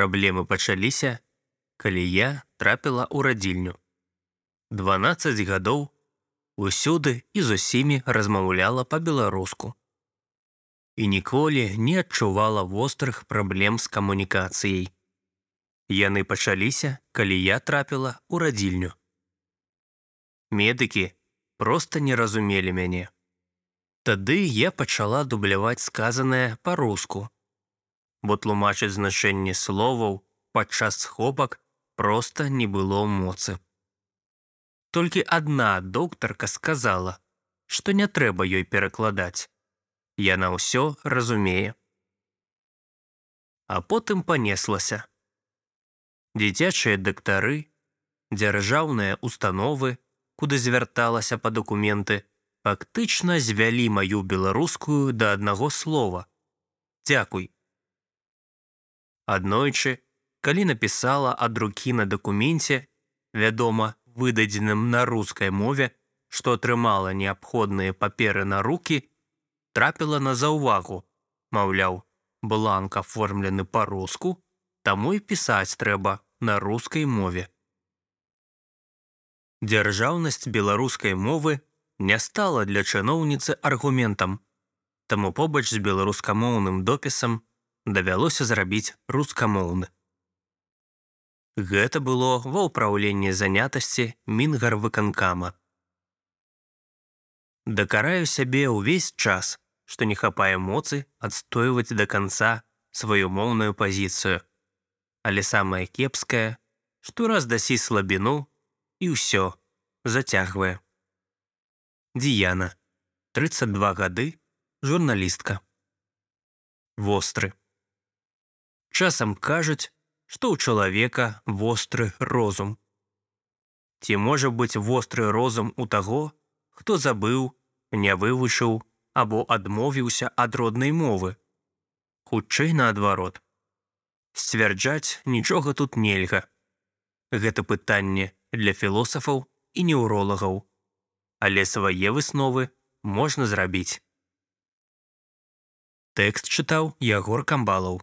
Праблемы пачаліся, калі я трапіла ў радзільню. 12 гадоў усюды і з усімі размаўляла па-беларуску. І ніколі не адчувала вострых праблем з камунікацыяй. Яны пачаліся, калі я трапіла ў радзільню. Медыкі проста не разумелі мяне. Тады я пачала дубляваць сказанае па-руску, бо тлумачыць значэнне словаў падчас схопак проста не было моцы. Толькі адна доктарка сказала, што не трэба ёй перакладаць. Яна ўсё разумее. А потым панеслася. Дзіцячыя дактары, дзяржаўныя установы, куды звярталася па дакументы, фактычна звялі маю беларускую да аднаго слова. Дзякуй. Аднойчы, калі напісала ад рукі на дакуменце, вядома, выдадзеным на рускай мове, што атрымала неабходныя паперы на рукі, трапіла на заўвагу, маўляў, бланк аформлены па-руску, таму і пісаць трэба на рускай мове. Дзяржаўнасць беларускай мовы не стала для чыноўніцы аргументам, таму побач з беларускамоўным допісам давялося зрабіць рускамоўны. Гэта было ва ўпраўленні занятасці мінгарвыканкама. Дакараю сябе ўвесь час, што не хапае моцы адстойваць да канца сваю моўную пазіцыю. Але самае кепскае, што раз дасі слабіну і ўсё зацягвае. Діяна, 32 гады, журналістка. Востры. Часам кажуць, што ў чалавека востры розум. Ці можа быць востры розум у таго, хто забыў, не вывучыў або адмовіўся ад роднай мовы. Хутчэй наадварот. Сцвярджаць нічога тут нельга. Гэта пытанне для філосафаў і неўролагаў. Але свае высновы можна зрабіць. Тэкст чытаў Ягор Камбалаў.